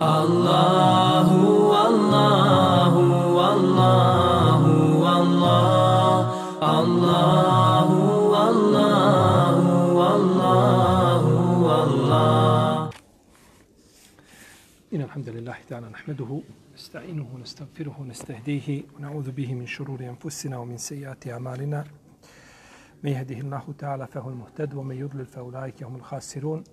الله والله والله والله الله والله والله والله إن الحمد لله تعالى نحمده نستعينه ونستغفره ونستهديه ونعوذ به من شرور أنفسنا ومن سيئات أعمالنا. من يهده الله تعالى فهو المهتد ومن يضلل فأولئك هم الخاسرون.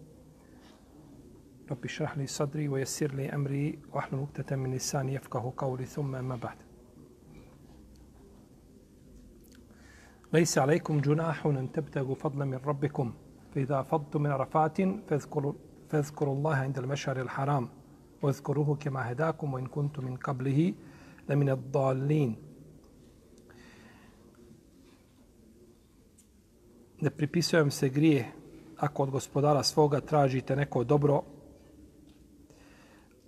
رب اشرح لي صدري ويسر لي أمري واحلل عقدة من لساني يفقه قولي ثم أما بعد. ليس عليكم جناح أن تبتغوا فضلا من ربكم فإذا فضتم من عرفات فاذكروا, فاذكروا الله عند المشعر الحرام واذكروه كما هداكم وإن كنتم من قبله لمن الضالين. Ne pripisujem se grije. Ako od gospodara svoga tražite neko dobro,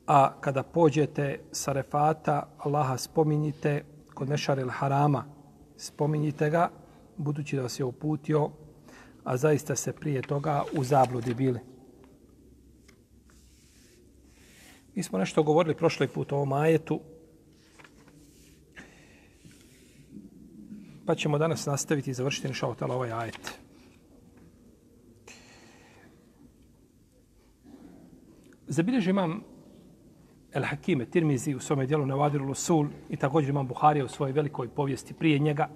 a kada pođete sa refata, Allaha spominjite kod Mešaril Harama, spominjite ga, budući da vas je uputio, a zaista se prije toga u zabludi bili. Mi smo nešto govorili prošli put o ovom ajetu, pa ćemo danas nastaviti i završiti inšautala ovaj ajet. Zabilježi imam El Hakime Tirmizi u svome dijelu Nevadiru Lusul i također imam Buharija u svojoj velikoj povijesti prije njega.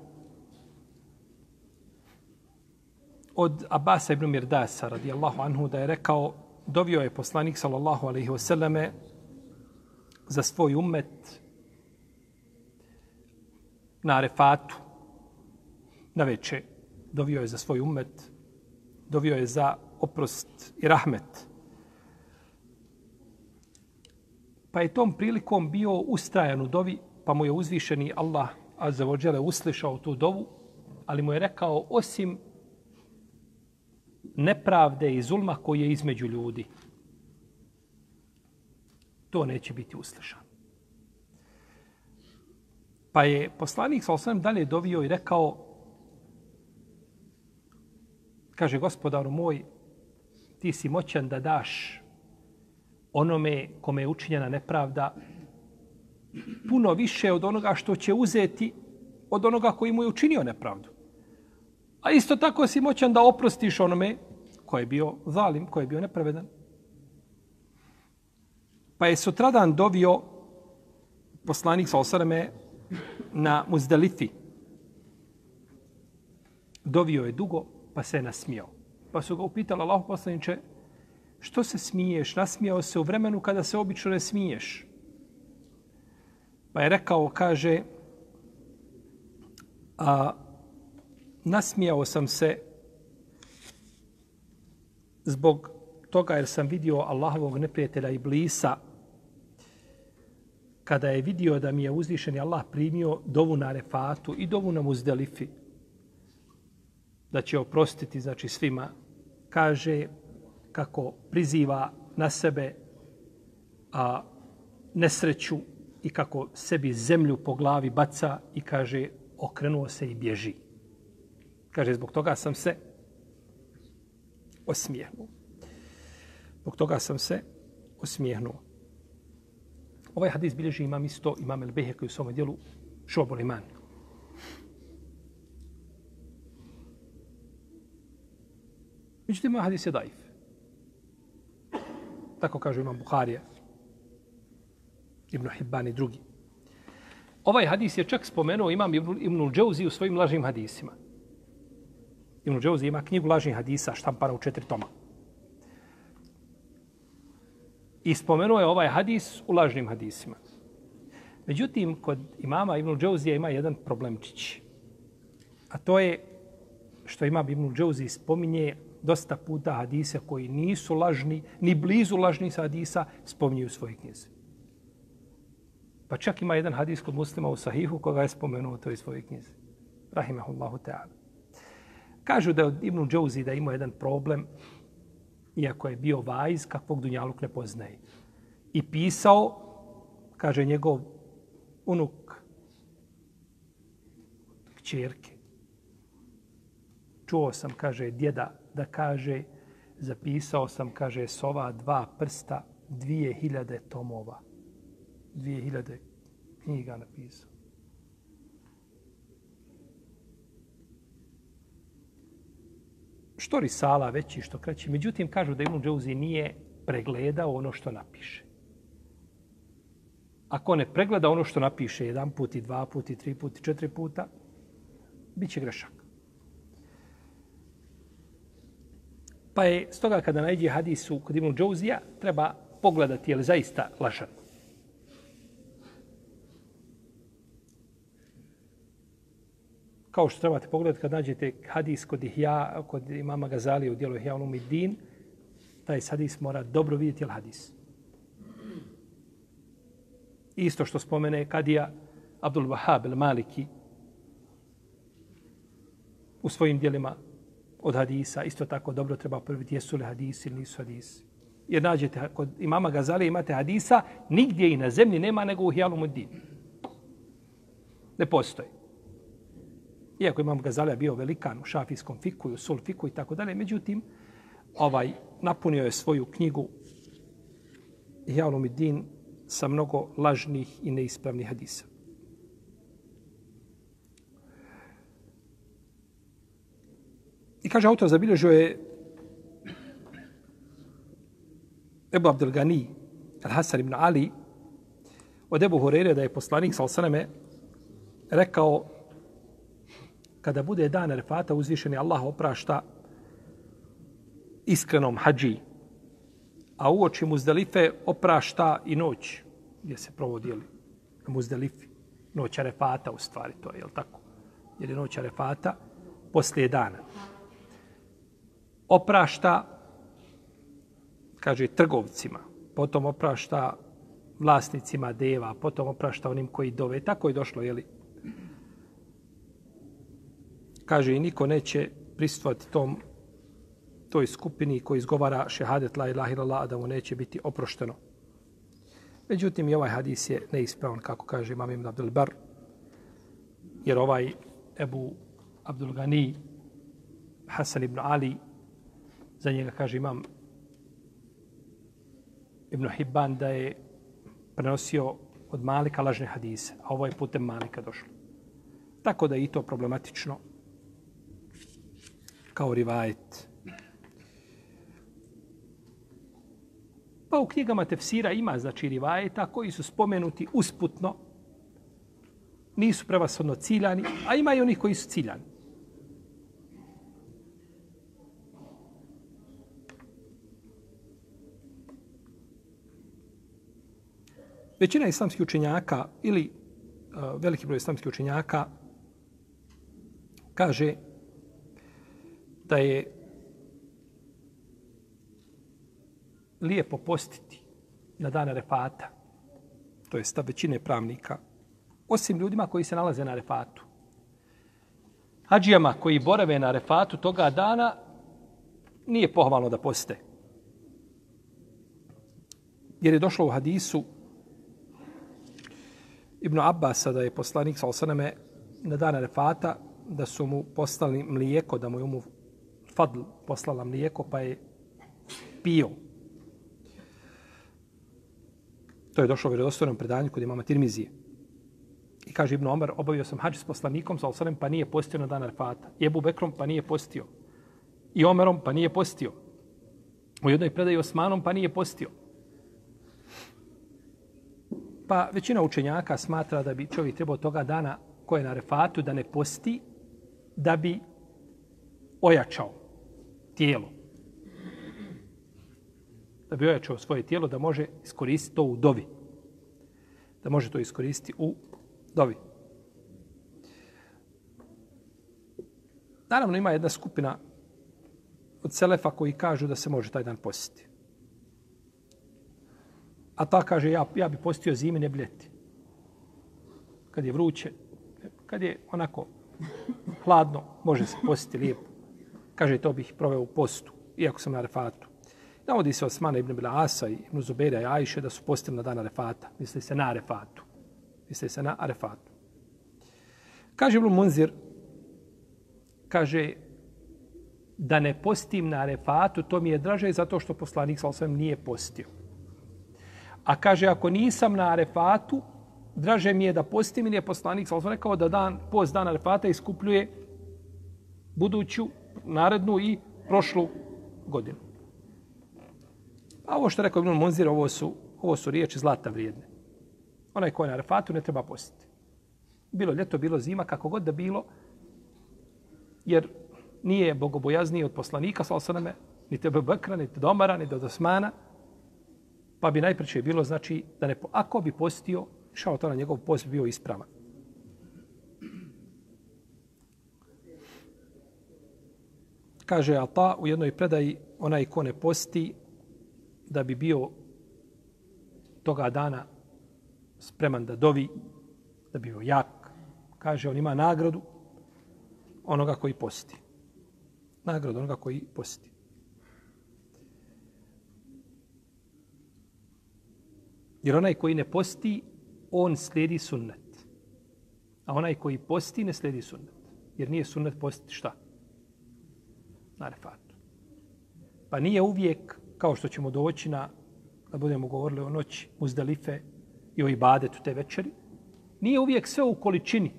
Od Abasa ibn Mirdasa radijallahu anhu da je rekao dovio je poslanik sallallahu alaihi wasallame za svoj umet na Arefatu na veče. Dovio je za svoj umet, dovio je za oprost i rahmet. Pa je tom prilikom bio ustrajan u dovi, pa mu je uzvišeni Allah azzavodžele uslišao tu dovu, ali mu je rekao osim nepravde i zulma koji je između ljudi. To neće biti uslišan. Pa je poslanik sa osvijem dalje dovio i rekao kaže gospodaru moj ti si moćan da daš onome kome je učinjena nepravda puno više od onoga što će uzeti od onoga koji mu je učinio nepravdu. A isto tako si moćan da oprostiš onome koji je bio zalim, koji je bio nepravedan. Pa je sutradan dovio poslanik sa osarame na Muzdalifi. Dovio je dugo, pa se je nasmijao. Pa su ga upitali Allah poslaniče, što se smiješ? Nasmijao se u vremenu kada se obično ne smiješ. Pa je rekao, kaže, a, nasmijao sam se zbog toga jer sam vidio Allahovog neprijatelja Iblisa kada je vidio da mi je uzvišeni Allah primio dovu na refatu i dovu na muzdelifi da će oprostiti znači svima kaže kako priziva na sebe a nesreću i kako sebi zemlju po glavi baca i kaže okrenuo se i bježi. Kaže, zbog toga sam se osmijehnuo. Zbog toga sam se osmijehnuo. Ovaj hadis bilježi imam isto, imam El Behe koji u svom dijelu šobol iman. Međutim, ovaj hadis je daif. Tako kaže imam Buharija, Ibn Hibban i drugi. Ovaj hadis je čak spomenuo imam Ibn Džauzi u svojim lažnim hadisima. Ibn Džauzi ima knjigu lažnih hadisa štampana u četiri toma. I spomenuo je ovaj hadis u lažnim hadisima. Međutim, kod imama Ibn Džauzija ima jedan problemčić. A to je što ima Ibn Džauzi spominje dosta puta hadise koji nisu lažni, ni blizu lažnih hadisa, spominju u svojoj knjizi. Pa čak ima jedan hadis kod muslima u sahihu koga je spomenuo u toj svojoj knjizi. Rahimahullahu ta'ala. Kažu da je od Ibn Džauzi da ima jedan problem, iako je bio vajz, kakvog Dunjaluk ne poznaje. I pisao, kaže njegov unuk kćerke. Čuo sam, kaže, djeda da kaže, zapisao sam, kaže, s ova dva prsta dvije hiljade tomova. Dvije hiljade knjiga napisao. Što risala veći, što kraći. Međutim, kažu da Ibn Džauzi nije pregledao ono što napiše. Ako ne pregleda ono što napiše jedan put i dva put i tri put i četiri puta, bit će grešak. Pa je stoga kada najde hadisu kod Ibn Džouzija, treba pogledati je li zaista lažan. Kao što trebate pogledati kad nađete hadis kod, Ihya, kod imama Gazali u dijelu Ihya Din, taj hadis mora dobro vidjeti je li hadis. Isto što spomene Kadija Abdul Wahab el-Maliki u svojim dijelima od hadisa, isto tako dobro treba prviti jesu li hadisi ili nisu hadisi. Jer nađete, kod imama Gazali imate hadisa, nigdje i na zemlji nema nego u Hijalu Ne postoji. Iako imam Gazalija bio velikan u šafijskom fiku i u sul fiku i tako dalje, međutim, ovaj, napunio je svoju knjigu Hijalu sa mnogo lažnih i neispravnih hadisa. I kaže autor zabilježio je Ebu Abdelgani, Al-Hasan ibn Ali, od Ebu Horeire da je poslanik sa osaname rekao kada bude dan refata uzvišeni Allah oprašta iskrenom hađi, a u oči muzdelife oprašta i noć gdje se provodili na muzdelifi. Noć arefata u stvari to je, je tako? Jer je noć arefata poslije dana oprašta, kaže, trgovcima, potom oprašta vlasnicima deva, potom oprašta onim koji dove. Tako je došlo, jeli? Kaže, i niko neće pristvati tom toj skupini koji izgovara šehadet la ilaha illallah, da mu neće biti oprošteno. Međutim, i ovaj hadis je neispravan, kako kaže imam Ibn Abdul Bar, jer ovaj Ebu Abdul Gani, Hasan ibn Ali, Za njega kaže imam Ibn Hibban da je prenosio od Malika lažne hadise, a ovo je putem Malika došlo. Tako da je i to problematično kao rivajet. Pa u knjigama tefsira ima znači rivajeta koji su spomenuti usputno, nisu prevasodno ciljani, a ima i onih koji su ciljani. Većina islamskih učenjaka ili uh, veliki broj islamskih učenjaka kaže da je lijepo postiti na dan refata, to je stav većine pravnika, osim ljudima koji se nalaze na refatu. Hadžijama koji borave na refatu toga dana nije pohvalno da poste. Jer je došlo u hadisu Ibn Abbas, da je poslanik sa osaname na dan Arefata da su mu poslali mlijeko, da mu je umu Fadl poslala mlijeko, pa je pio. To je došlo u vjerodostojnom predanju kod imama Tirmizije. I kaže Ibn Omar, obavio sam hađ s poslanikom sa osanem, pa nije postio na dan Arefata. I Ebu Bekrom, pa nije postio. I Omerom, pa nije postio. U jednoj predaji Osmanom, pa nije postio. Pa većina učenjaka smatra da bi čovjek trebao toga dana koje je na refatu da ne posti, da bi ojačao tijelo. Da bi ojačao svoje tijelo, da može iskoristiti to u dovi. Da može to iskoristiti u dovi. Naravno ima jedna skupina od Selefa koji kažu da se može taj dan posjetiti. A ta kaže, ja, ja bi postio zimi, ne bljeti. Kad je vruće, kad je onako hladno, može se postiti lijepo. Kaže, to bih proveo u postu, iako sam na refatu. Navodi se Osmana ibn Bila Asa i ibn Zubeda i Ajše da su postili na dan Arefata. Misli se na Arefatu. Misli se na Arefatu. Kaže Ibn Munzir, kaže, da ne postim na Arefatu, to mi je draže zato što poslanik sa osvijem nije postio. A kaže, ako nisam na Arefatu, draže mi je da postim ili je poslanik, sam rekao da dan, post dana Arefata iskupljuje buduću, narednu i prošlu godinu. A ovo što rekao Ibn Munzir, ovo su, ovo su riječi zlata vrijedne. Onaj ko je na Arefatu ne treba postiti. Bilo ljeto, bilo zima, kako god da bilo, jer nije bogobojazniji od poslanika, sa osaname, ni tebe Bekra, ni Domara, ni od Osmana, pa bi najpreće bilo, znači, da ne, ako bi postio, šao to na njegov post bio ispravan. Kaže Ata u jednoj predaji, onaj ko ne posti, da bi bio toga dana spreman da dovi, da bi bio jak. Kaže, on ima nagradu onoga koji posti. Nagradu onoga koji posti. Jer onaj koji ne posti, on slijedi sunnet. A onaj koji posti, ne slijedi sunnet. Jer nije sunnet postiti šta? Na refatu. Pa nije uvijek, kao što ćemo doći na, da budemo govorili o noći muzdalife i o ibadetu te večeri, nije uvijek sve u količini.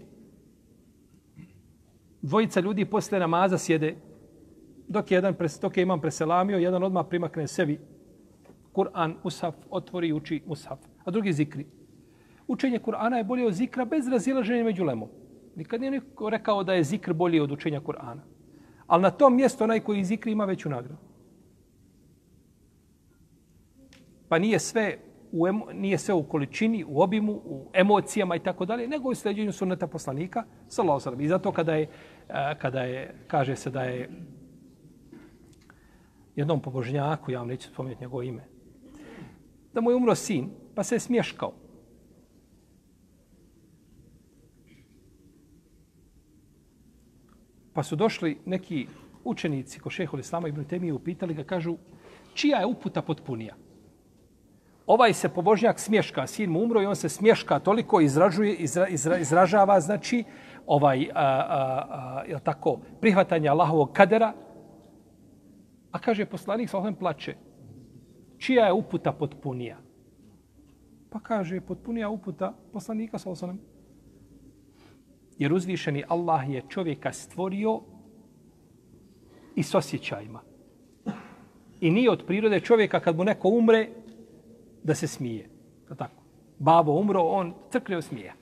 Dvojica ljudi posle namaza sjede, dok je, jedan, dok je imam preselamio, jedan odmah primakne sebi Kur'an, Musaf, otvori i uči Musaf. A drugi zikri. Učenje Kur'ana je bolje od zikra bez razilaženja među lemom. Nikad nije niko rekao da je zikr bolji od učenja Kur'ana. Ali na tom mjestu onaj koji zikri ima veću nagradu. Pa nije sve u emo, nije sve u količini, u obimu, u emocijama i tako dalje, nego u sljeđenju sunneta poslanika, sallallahu sallam. I zato kada je, kada je, kaže se da je jednom pobožnjaku, ja vam neću spomenuti njegovo ime, da mu je umro sin, pa se je smješkao. Pa su došli neki učenici ko šehol Islama ibn Temije upitali ga, kažu, čija je uputa potpunija? Ovaj se pobožnjak smješka, sin mu umro i on se smješka toliko izražuje, izra, izra, izražava, znači, ovaj, a, a, a, tako, prihvatanje Allahovog kadera. A kaže, poslanik sa plače, čija je uputa potpunija? Pa kaže, potpunija uputa poslanika sa osanem. Jer uzvišeni Allah je čovjeka stvorio i s osjećajima. I nije od prirode čovjeka kad mu neko umre da se smije. To tako. Babo umro, on crkne smije.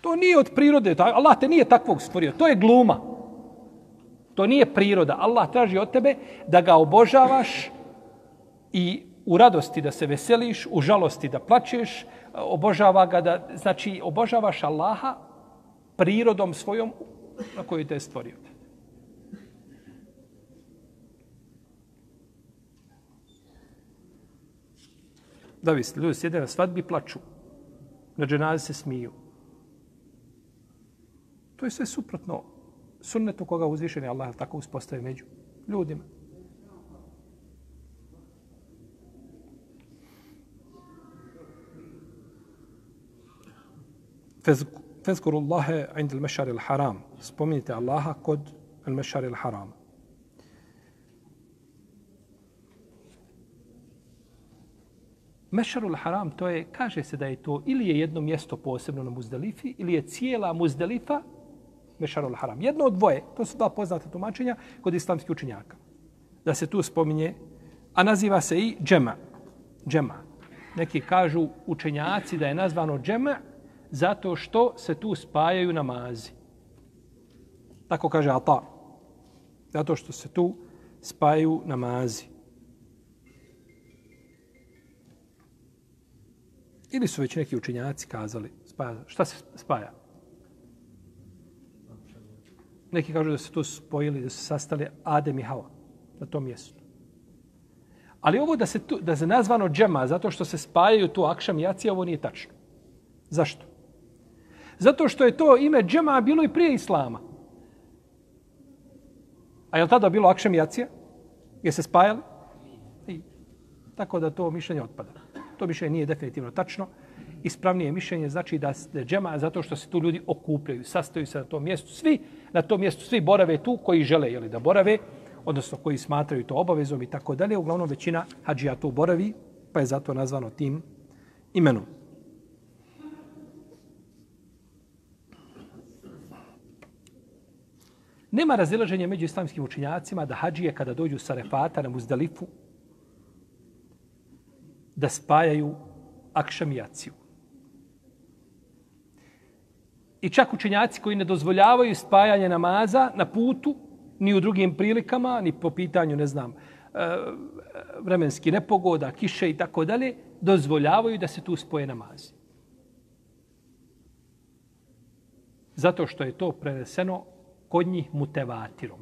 To nije od prirode. Allah te nije takvog stvorio. To je gluma. To nije priroda. Allah traži od tebe da ga obožavaš i u radosti da se veseliš, u žalosti da plačeš, obožava ga da, znači, obožavaš Allaha prirodom svojom na koju te je stvorio. Da vi ljudi sjede na svadbi plaču. Na dženazi se smiju. To je sve suprotno sunnetu koga uzvišeni Allah tako uspostavi među ljudima. Fezkuru Allahe ind il-mešari il-haram. Spominjite Allaha kod il-mešari il-haram. Mešarul haram, to je, kaže se da je to ili je jedno mjesto posebno na Muzdalifi, ili je cijela Muzdalifa Mešarul haram. Jedno od dvoje, to su dva poznata tumačenja kod islamskih učenjaka. Da se tu spominje, a naziva se i džema. Džema. Neki kažu učenjaci da je nazvano džema zato što se tu spajaju namazi. Tako kaže Ata. Zato što se tu spajaju namazi. Ili su već neki učinjaci kazali, spaja, šta se spaja? Neki kažu da se tu spojili, da se sastali Adem i Hava na tom mjestu. Ali ovo da se, tu, da se nazvano džema, zato što se spajaju tu akšam i jacija, ovo nije tačno. Zašto? Zato što je to ime džema bilo i prije Islama. A je li tada bilo akšem jacija? Je se spajali? I. Tako da to mišljenje otpada. To mišljenje nije definitivno tačno. Ispravnije mišljenje znači da je džema zato što se tu ljudi okupljaju, sastaju se na tom mjestu. Svi na tom mjestu, svi borave tu koji žele jeli, da borave, odnosno koji smatraju to obavezom i tako dalje. Uglavnom većina hađija tu boravi, pa je zato nazvano tim imenom. Nema razilaženja među islamskim učinjacima da hađije kada dođu sa refata na muzdalifu da spajaju akšamijaciju. I čak učenjaci koji ne dozvoljavaju spajanje namaza na putu, ni u drugim prilikama, ni po pitanju, ne znam, e, vremenski nepogoda, kiše i tako dalje, dozvoljavaju da se tu spoje namazi. Zato što je to preneseno kod njih mutevatirom.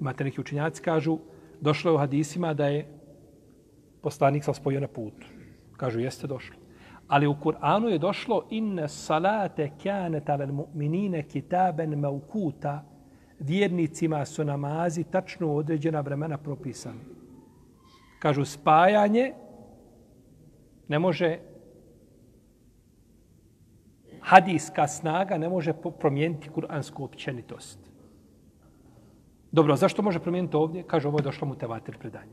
Imate neki učenjaci kažu, došlo je u hadisima da je poslanik sam spojio na putu. Kažu, jeste došlo. Ali u Kur'anu je došlo inne salate kjanet ale mu'minine kitaben maukuta vjernicima su namazi tačno određena vremena propisani. Kažu, spajanje ne može hadijska snaga ne može promijeniti kuransku općenitost. Dobro, zašto može promijeniti ovdje? Kaže, ovo je došlo mu tevatir predanje.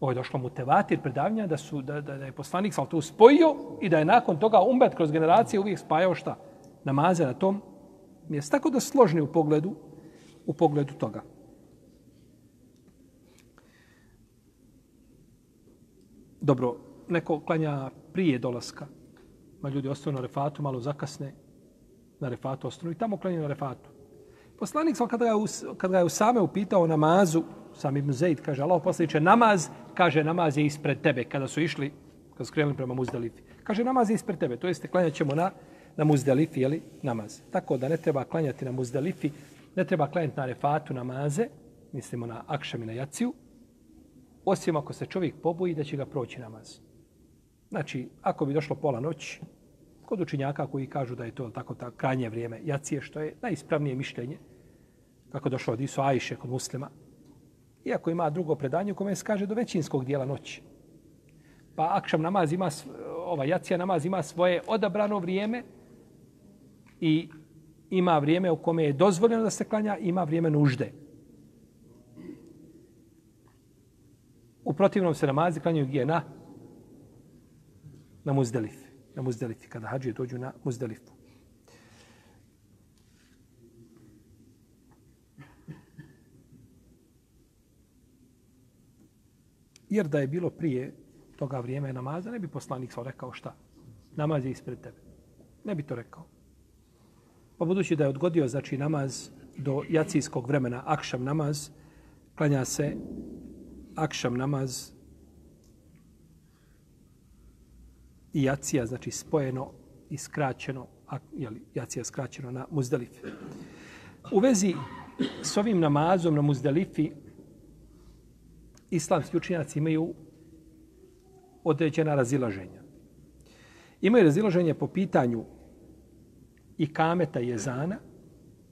Ovo je došlo mu tevatir predavanja da, su, da, da, da je poslanik sal tu spojio i da je nakon toga umbet kroz generacije uvijek spajao šta? Namaze na tom mjestu. Tako da složni u pogledu, u pogledu toga. Dobro, neko klanja prije dolaska ma ljudi ostaju na refatu, malo zakasne na refatu, ostanu i tamo klanjaju na refatu. Poslanik sam kada ga, kada ga je Usame upitao namazu, sam Ibn Zaid kaže, Allah poslaniče, namaz, kaže, namaz je ispred tebe, kada su išli, kada su krenuli prema Muzdalifi. Kaže, namaz je ispred tebe, to jeste klanjat ćemo na, na Muzdalifi, jeli, namaz. Tako da ne treba klanjati na Muzdalifi, ne treba klanjati na refatu namaze, mislimo na Akšam i na Jaciju, osim ako se čovjek poboji da će ga proći namaz. Znači, ako bi došlo pola noći, kod učinjaka koji kažu da je to tako ta krajnje vrijeme jacije, što je najispravnije mišljenje, kako došlo od Isu Ajše kod muslima, iako ima drugo predanje u kome se kaže do većinskog dijela noći. Pa akšam namaz ima, ova jacija namaz ima svoje odabrano vrijeme i ima vrijeme u kome je dozvoljeno da se klanja, ima vrijeme nužde. U protivnom se namazi klanjaju gdje na na Muzdelifi. Na Muzdelifi, kada hađije dođu na Muzdelifu. Jer da je bilo prije toga vrijeme namaza, ne bi poslanik svoj rekao šta. Namaz je ispred tebe. Ne bi to rekao. Pa budući da je odgodio znači namaz do jacijskog vremena, akšam namaz, klanja se akšam namaz i jacija, znači spojeno i skraćeno, a, jeli, jacija skraćeno na muzdalifi. U vezi s ovim namazom na muzdalifi, islamski učinjaci imaju određena razilaženja. Imaju razilaženje po pitanju i kameta jezana,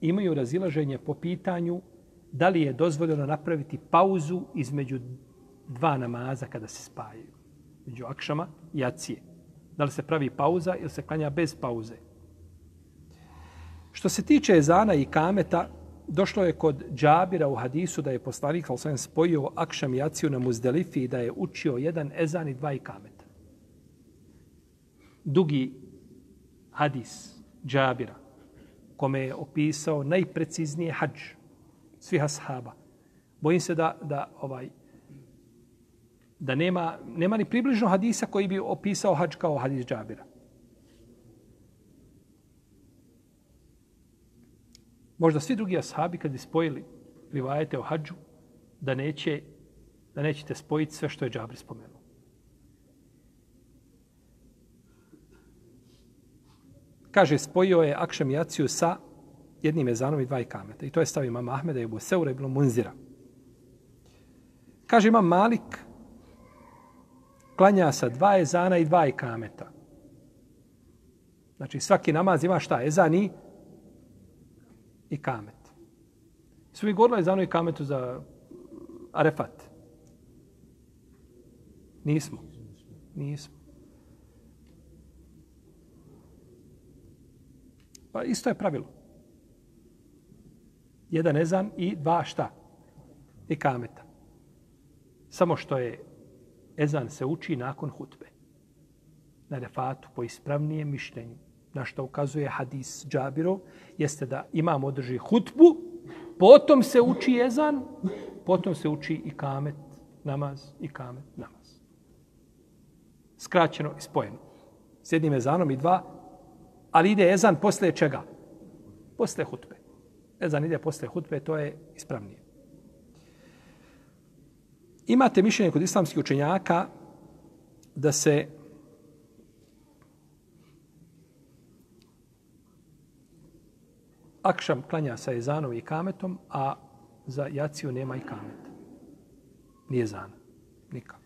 imaju razilaženje po pitanju da li je dozvoljeno napraviti pauzu između dva namaza kada se spajaju. Među akšama i acije da li se pravi pauza ili se klanja bez pauze. Što se tiče ezana i kameta, došlo je kod Džabira u hadisu da je poslanik Halsan spojio akšam i aciju na muzdelifi i da je učio jedan ezan i dva i kameta. Dugi hadis Džabira, kome je opisao najpreciznije hađ svih ashaba. Bojim se da, da ovaj da nema, nema ni približno hadisa koji bi opisao hađ kao hadis Džabira. Možda svi drugi ashabi kad bi spojili rivajete o hađu, da, neće, da nećete spojiti sve što je Džabir spomenuo. Kaže, spojio je Akšem Jaciju sa jednim ezanom i dva ikameta. I to je stavio imam Ahmeda i Ebu Seura i bilo Munzira. Kaže, imam Malik, klanja sa dva ezana i dva ikameta. Znači svaki namaz ima šta? Ezan i ikamet. Su mi govorili ezanu i kametu za arefat? Nismo. Nismo. Pa isto je pravilo. Jedan ezan i dva šta? i kameta. Samo što je ezan se uči nakon hutbe. Na refatu po ispravnijem mišljenju na što ukazuje hadis Džabiro, jeste da imam održi hutbu, potom se uči ezan, potom se uči i kamet, namaz, i kamet, namaz. Skraćeno i spojeno. S jednim ezanom i dva, ali ide ezan posle čega? Posle hutbe. Ezan ide posle hutbe, to je ispravnije. Imate mišljenje kod islamskih učenjaka da se akšam klanja sa ezanom i kametom, a za jaciju nema i kamet. Nije zana. Nikak.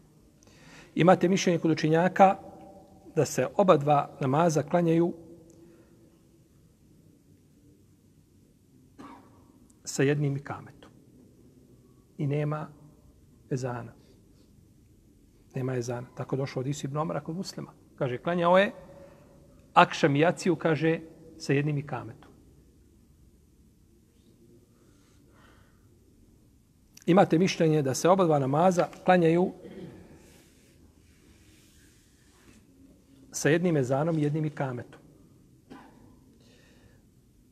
Imate mišljenje kod učenjaka da se oba dva namaza klanjaju sa jednim kametom. I nema ezana. Nema ezana. Tako došlo od Isu ibn Omara kod muslima. Kaže, klanjao je akšam jaciju, kaže, sa jednim kametom. imate mišljenje da se oba dva namaza klanjaju sa jednim ezanom i jednim ikametom.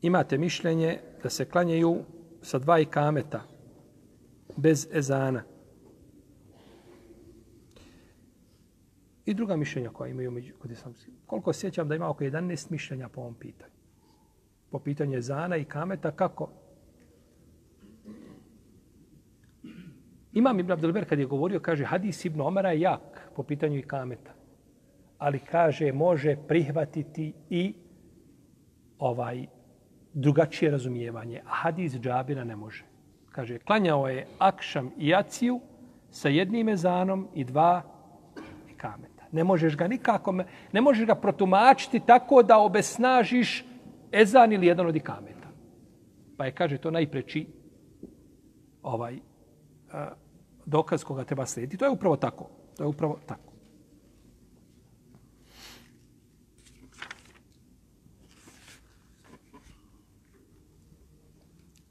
Imate mišljenje da se klanjaju sa dva ikameta bez ezana. I druga mišljenja koja imaju među kod islamskih. Koliko sjećam da ima oko 11 mišljenja po ovom pitanju. Po pitanju zana i kameta, kako Imam Ibn Abdelber kad je govorio, kaže, hadis Ibn Omara je jak po pitanju i kameta. Ali kaže, može prihvatiti i ovaj drugačije razumijevanje. A hadis Džabira ne može. Kaže, klanjao je akšam i jaciju sa jednim ezanom i dva i kameta. Ne možeš ga nikako, ne možeš ga protumačiti tako da obesnažiš ezan ili jedan od ikameta. Pa je, kaže, to najpreči ovaj, dokaz koga treba slijediti. To je upravo tako. To je upravo tako.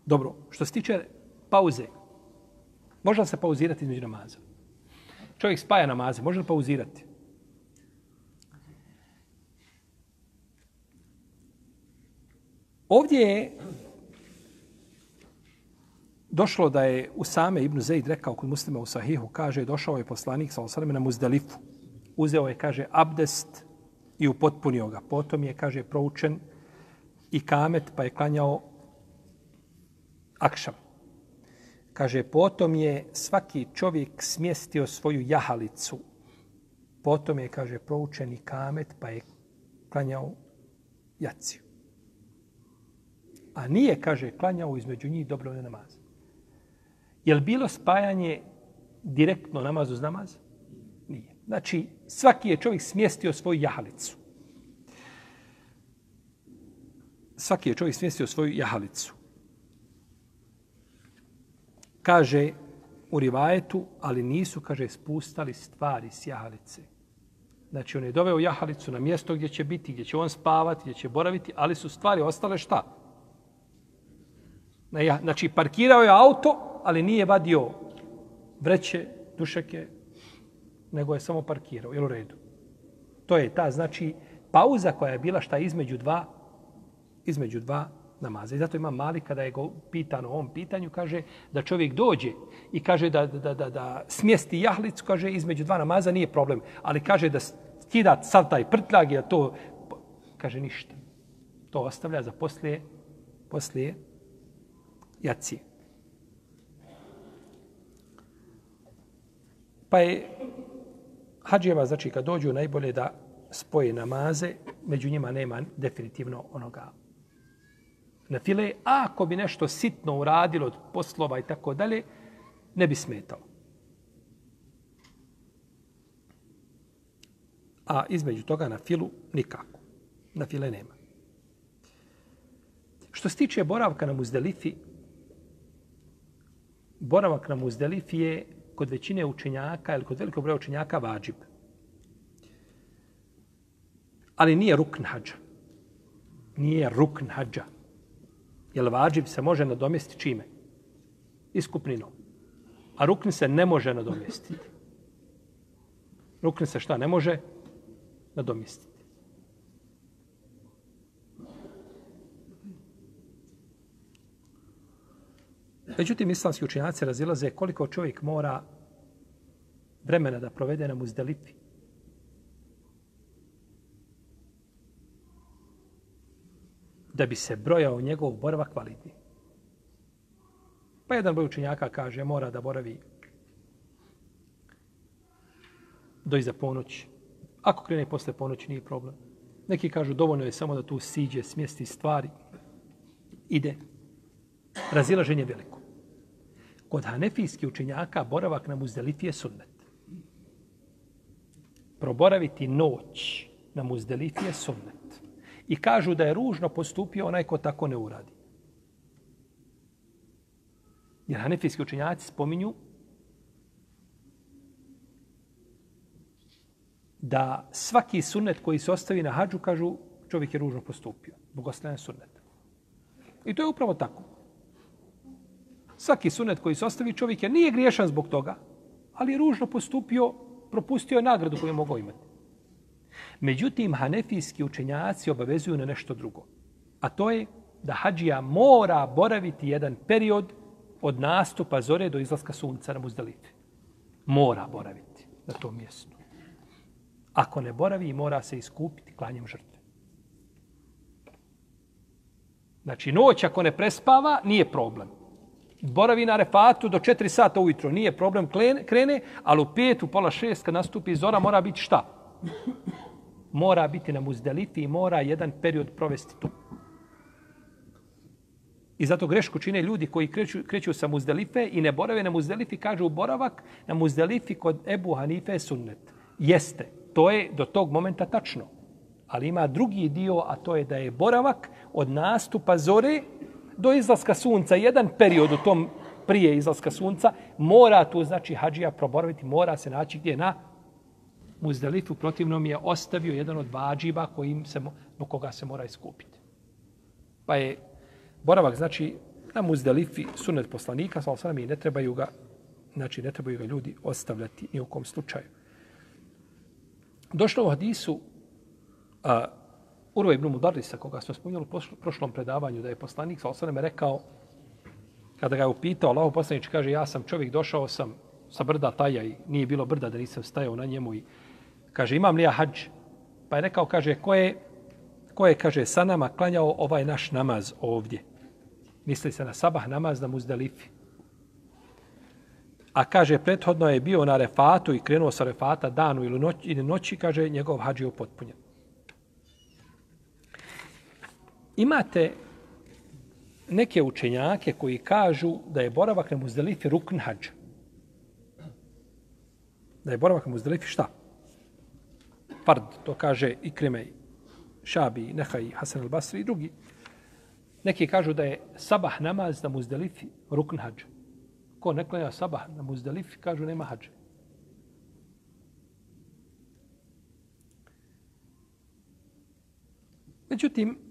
Dobro, što se tiče pauze, može se pauzirati između namaza? Čovjek spaja namaze, može li pauzirati? Ovdje je došlo da je Usame ibn Zaid rekao kod muslima u Sahihu, kaže, došao je poslanik sa osaleme na Muzdalifu. Uzeo je, kaže, abdest i upotpunio ga. Potom je, kaže, proučen i kamet, pa je klanjao akšam. Kaže, potom je svaki čovjek smjestio svoju jahalicu. Potom je, kaže, proučen i kamet, pa je klanjao jaciju. A nije, kaže, klanjao između njih dobrovne namaze. Je li bilo spajanje direktno namaz uz namaz? Nije. Znači, svaki je čovjek smjestio svoju jahalicu. Svaki je čovjek smjestio svoju jahalicu. Kaže u rivajetu, ali nisu, kaže, spustali stvari s jahalice. Znači, on je doveo jahalicu na mjesto gdje će biti, gdje će on spavati, gdje će boraviti, ali su stvari ostale šta? Znači, parkirao je auto, ali nije vadio vreće, dušeke, nego je samo parkirao. Jel u redu? To je ta, znači, pauza koja je bila šta između dva, između dva namaza. I zato ima mali kada je go pitano o ovom pitanju, kaže da čovjek dođe i kaže da, da, da, da smjesti jahlicu, kaže između dva namaza nije problem. Ali kaže da skida sav taj prtljag, da to, kaže ništa. To ostavlja za poslije, poslije jacije. Pa je hađijeva, znači kad dođu najbolje da spoje namaze, među njima nema definitivno onoga na file. A ako bi nešto sitno uradilo od poslova i tako dalje, ne bi smetalo. A između toga na filu nikako. Na file nema. Što se tiče boravka na muzdelifi, boravak na muzdelifi je kod većine učenjaka ili kod velikog broja učenjaka vađib. Ali nije rukn hađa. Nije rukn hađa. Jer vađib se može nadomjestiti čime? Iskupninom. A rukn se ne može nadomjestiti. Rukn se šta ne može nadomjestiti. Međutim, islamski učenjaci razilaze koliko čovjek mora vremena da provede na muzdelifi. Da bi se brojao njegov boravak kvalitni. Pa jedan broj učenjaka kaže mora da boravi do iza ponoći. Ako krene posle ponoći, nije problem. Neki kažu dovoljno je samo da tu siđe, smjesti stvari. Ide. Razilaženje veliko. Kod hanefijskih učenjaka boravak na muzdelifi je sunnet. Proboraviti noć na muzdelifi je sunnet. I kažu da je ružno postupio onaj ko tako ne uradi. Jer hanefijski učenjaci spominju da svaki sunnet koji se ostavi na hađu, kažu čovjek je ružno postupio. Bogostajan sunnet. I to je upravo tako svaki sunet koji se ostavi čovjek je nije griješan zbog toga, ali je ružno postupio, propustio je nagradu koju je mogao imati. Međutim, hanefijski učenjaci obavezuju na nešto drugo. A to je da hađija mora boraviti jedan period od nastupa zore do izlaska sunca na muzdalifi. Mora boraviti na tom mjestu. Ako ne boravi, mora se iskupiti klanjem žrtve. Znači, noć ako ne prespava, nije problem boravi na refatu do 4 sata ujutro, nije problem krene, ali u 5, u pola 6, kad nastupi zora, mora biti šta? Mora biti na muzdelifi i mora jedan period provesti tu. I zato grešku čine ljudi koji kreću, kreću sa muzdelife i ne borave na muzdelifi, kažu boravak na muzdelifi kod Ebu Hanife sunnet. Jeste, to je do tog momenta tačno. Ali ima drugi dio, a to je da je boravak od nastupa zore do izlaska sunca, jedan period u tom prije izlaska sunca, mora tu, znači, hađija proboraviti, mora se naći gdje na muzdelifu, protivnom je ostavio jedan od vađiba kojim se, do koga se mora iskupiti. Pa je boravak, znači, na muzdelifi sunet poslanika, sa osanem, i ne trebaju ga, znači, ne trebaju ga ljudi ostavljati ni u kom slučaju. Došlo u hadisu, a, Urva ibn Mudarrisa, koga smo spominjali u prošlom predavanju, da je poslanik sa osaneme rekao, kada ga je upitao, Allaho poslanič kaže, ja sam čovjek, došao sam sa brda taja i nije bilo brda da nisam stajao na njemu i kaže, imam li ja hađ? Pa je rekao, kaže, ko je, ko je, kaže, sa nama klanjao ovaj naš namaz ovdje? Misli se na sabah namaz na muzdalifi. A kaže, prethodno je bio na refatu i krenuo sa refata danu ili noći, ili noći kaže, njegov hađ je upotpunjen. Imate neke učenjake koji kažu da je boravak na muzdelifi rukn hađ. Da je boravak na muzdelifi šta? Fard, to kaže i Krimej, Šabi, Nehaj, Hasan al-Basri i drugi. Neki kažu da je sabah namaz na muzdelifi rukn hađ. Ko ne klanja sabah na muzdelifi, kažu nema hađe. Međutim,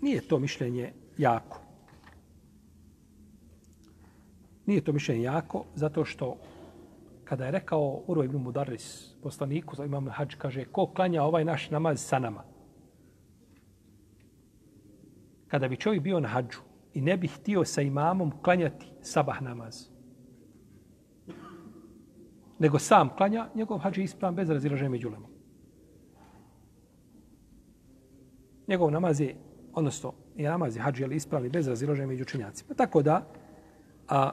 Nije to mišljenje jako. Nije to mišljenje jako zato što kada je rekao Uro ibn Mudaris poslaniku za imam hađ, kaže ko klanja ovaj naš namaz sa nama? Kada bi čovjek bio na hađu i ne bi htio sa imamom klanjati sabah namaz, nego sam klanja, njegov hađ je ispravan bez razilaženja među lemom. Njegov namaz je odnosno i namaz i hađi, ali ispravni bez raziloženja među učenjacima. Tako da, a,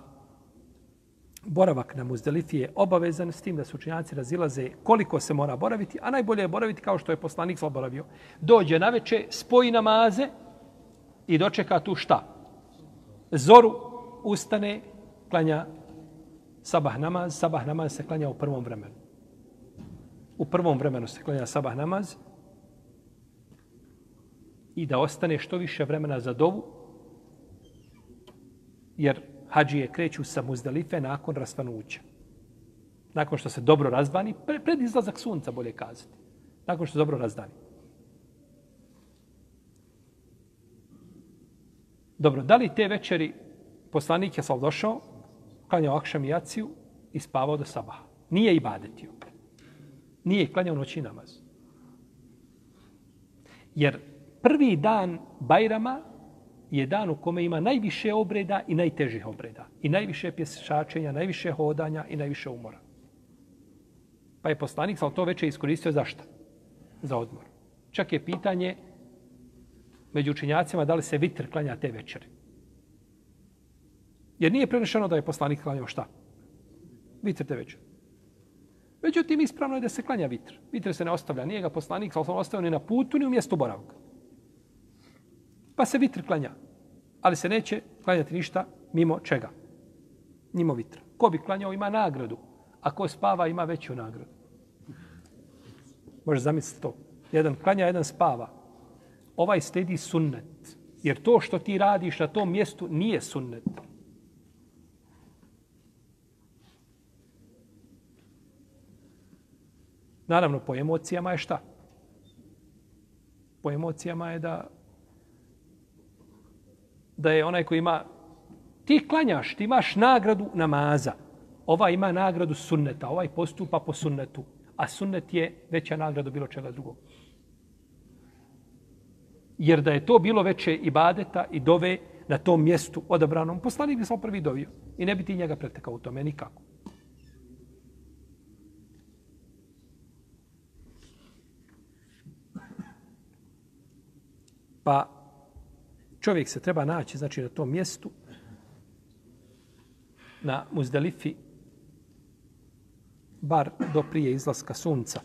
boravak na muzdelifi je obavezan s tim da su učenjaci razilaze koliko se mora boraviti, a najbolje je boraviti kao što je poslanik sva boravio. Dođe na veče, spoji namaze i dočeka tu šta? Zoru ustane, klanja sabah namaz. Sabah namaz se klanja u prvom vremenu. U prvom vremenu se klanja sabah namaz, i da ostane što više vremena za dovu, jer hađije kreću sa muzdalife nakon rasvanuća. Nakon što se dobro razdvani, pred izlazak sunca, bolje kazati. Nakon što se dobro razdani. Dobro, da li te večeri poslanik je sal došao klanjao akšam i jaciju i spavao do sabaha. Nije ibadetio. Nije klanjao noći namaz. Jer prvi dan Bajrama je dan u kome ima najviše obreda i najtežih obreda. I najviše pješačenja, najviše hodanja i najviše umora. Pa je poslanik sam to veće iskoristio za šta? Za odmor. Čak je pitanje među učinjacima da li se vitr klanja te večeri. Jer nije prenešeno da je poslanik klanjao šta? Vitr te večeri. Međutim, ispravno je da se klanja vitr. Vitr se ne ostavlja. Nije ga poslanik, ali sam ostavio ni na putu, ni u mjestu boravka. Pa se vitr klanja. Ali se neće klanjati ništa mimo čega? Mimo vitra. Ko bi klanjao ima nagradu, a ko spava ima veću nagradu. Može zamisliti to. Jedan klanja, jedan spava. Ovaj sledi sunnet. Jer to što ti radiš na tom mjestu nije sunnet. Naravno, po emocijama je šta? Po emocijama je da da je onaj koji ima ti klanjaš, ti imaš nagradu namaza. Ova ima nagradu sunneta, ovaj postupa po sunnetu, a sunnet je veća nagrada bilo čega drugog. Jer da je to bilo veće ibadeta i dove na tom mjestu odabranom, poslanik bi samo prvi dovio. I ne bi ti njega pretekao u tome nikako. Pa čovjek se treba naći znači na tom mjestu na Muzdalifi bar do prije izlaska sunca.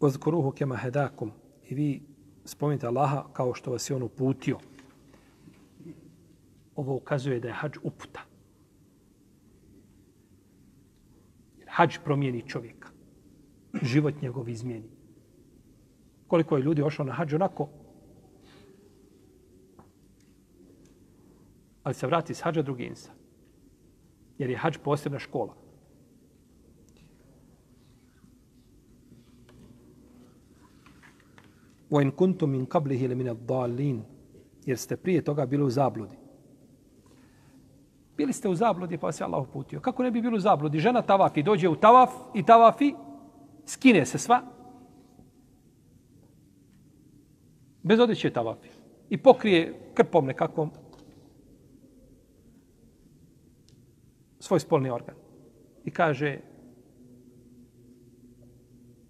Ozkuruhu kema hedakum i vi spomenite Allaha kao što vas je on uputio. Ovo ukazuje da je hađ uputa. hađ promijeni čovjeka. Život njegov izmijeni. Koliko je ljudi ošao na hađ onako, ali se vrati s hađa drugi insan. Jer je hađ posebna škola. وَإِنْ كُنْتُمْ مِنْ قَبْلِهِ لَمِنَ الضَّالِينَ Jer ste prije toga bili u zabludi. Bili ste u zabludi pa vas je Allah uputio. Kako ne bi bilo u zabludi? Žena tavafi, dođe u tavaf i tavafi, skine se sva. Bez odjeće tavafi. I pokrije krpom nekakvom svoj spolni organ. I kaže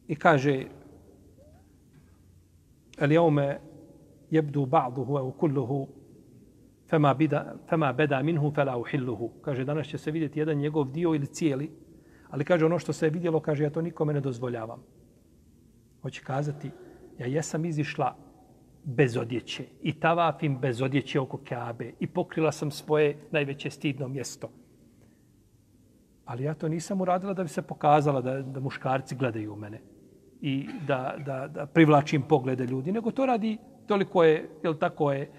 i kaže el jaume jebdu ba'duhu evo kulluhu fema, bida, fema beda minhu fela uhilluhu. Kaže, danas će se vidjeti jedan njegov dio ili cijeli, ali kaže, ono što se je vidjelo, kaže, ja to nikome ne dozvoljavam. Hoće kazati, ja jesam izišla bez odjeće i tavafim bez odjeće oko Kaabe i pokrila sam svoje najveće stidno mjesto. Ali ja to nisam uradila da bi se pokazala da, da muškarci gledaju u mene i da, da, da privlačim poglede ljudi, nego to radi toliko je, jel tako je,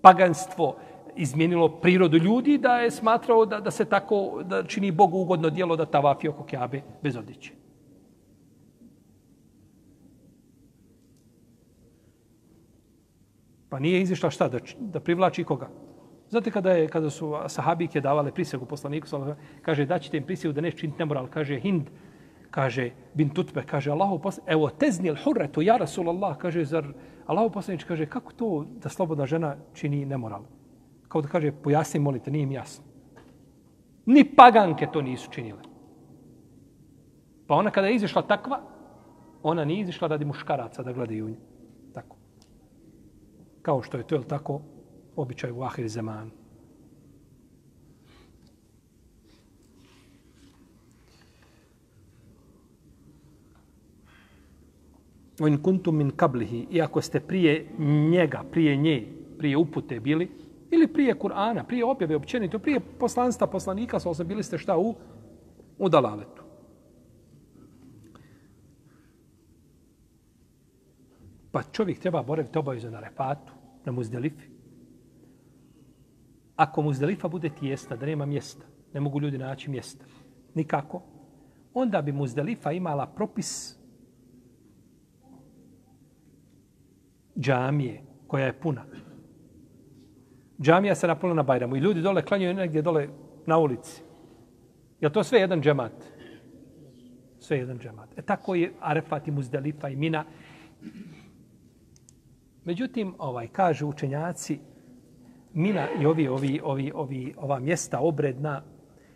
paganstvo izmijenilo prirodu ljudi da je smatrao da, da se tako da čini Bogu ugodno dijelo da tavafi oko Kjabe bez odjeće. Pa nije izišla šta da, da privlači koga? Znate kada, je, kada su sahabike davale prisegu poslaniku, kaže da ćete im prisegu da ne činiti nemoral, kaže Hind, kaže bin Tutbe, kaže Allahu poslanik, evo teznil hurretu, ja Rasulallah, kaže, zar Allah poslanič kaže, kako to da slobodna žena čini nemoral? Kao da kaže, pojasni, molite, nije im jasno. Ni paganke to nisu činile. Pa ona kada je izišla takva, ona nije izišla radi muškaraca da gledaju nju. Tako. Kao što je to, je tako, običaj u ahir zemanu. In kuntum min kablihi, iako ste prije njega, prije nje, prije upute bili, ili prije Kur'ana, prije objave općenito, prije poslanstva poslanika, sa osam bili ste šta u, u dalaletu. Pa čovjek treba boraviti obavezno na refatu, na muzdelifi. Ako muzdelifa bude tijesta, da nema mjesta, ne mogu ljudi naći mjesta, nikako, onda bi muzdelifa imala propis džamije koja je puna. Džamija se napunila na Bajramu i ljudi dole klanjaju negdje dole na ulici. Je to sve jedan džemat? Sve jedan džemat. E tako je Arefat i Muzdalifa i Mina. Međutim, ovaj kažu učenjaci, Mina i ovi, ovi, ovi, ovi, ova mjesta obredna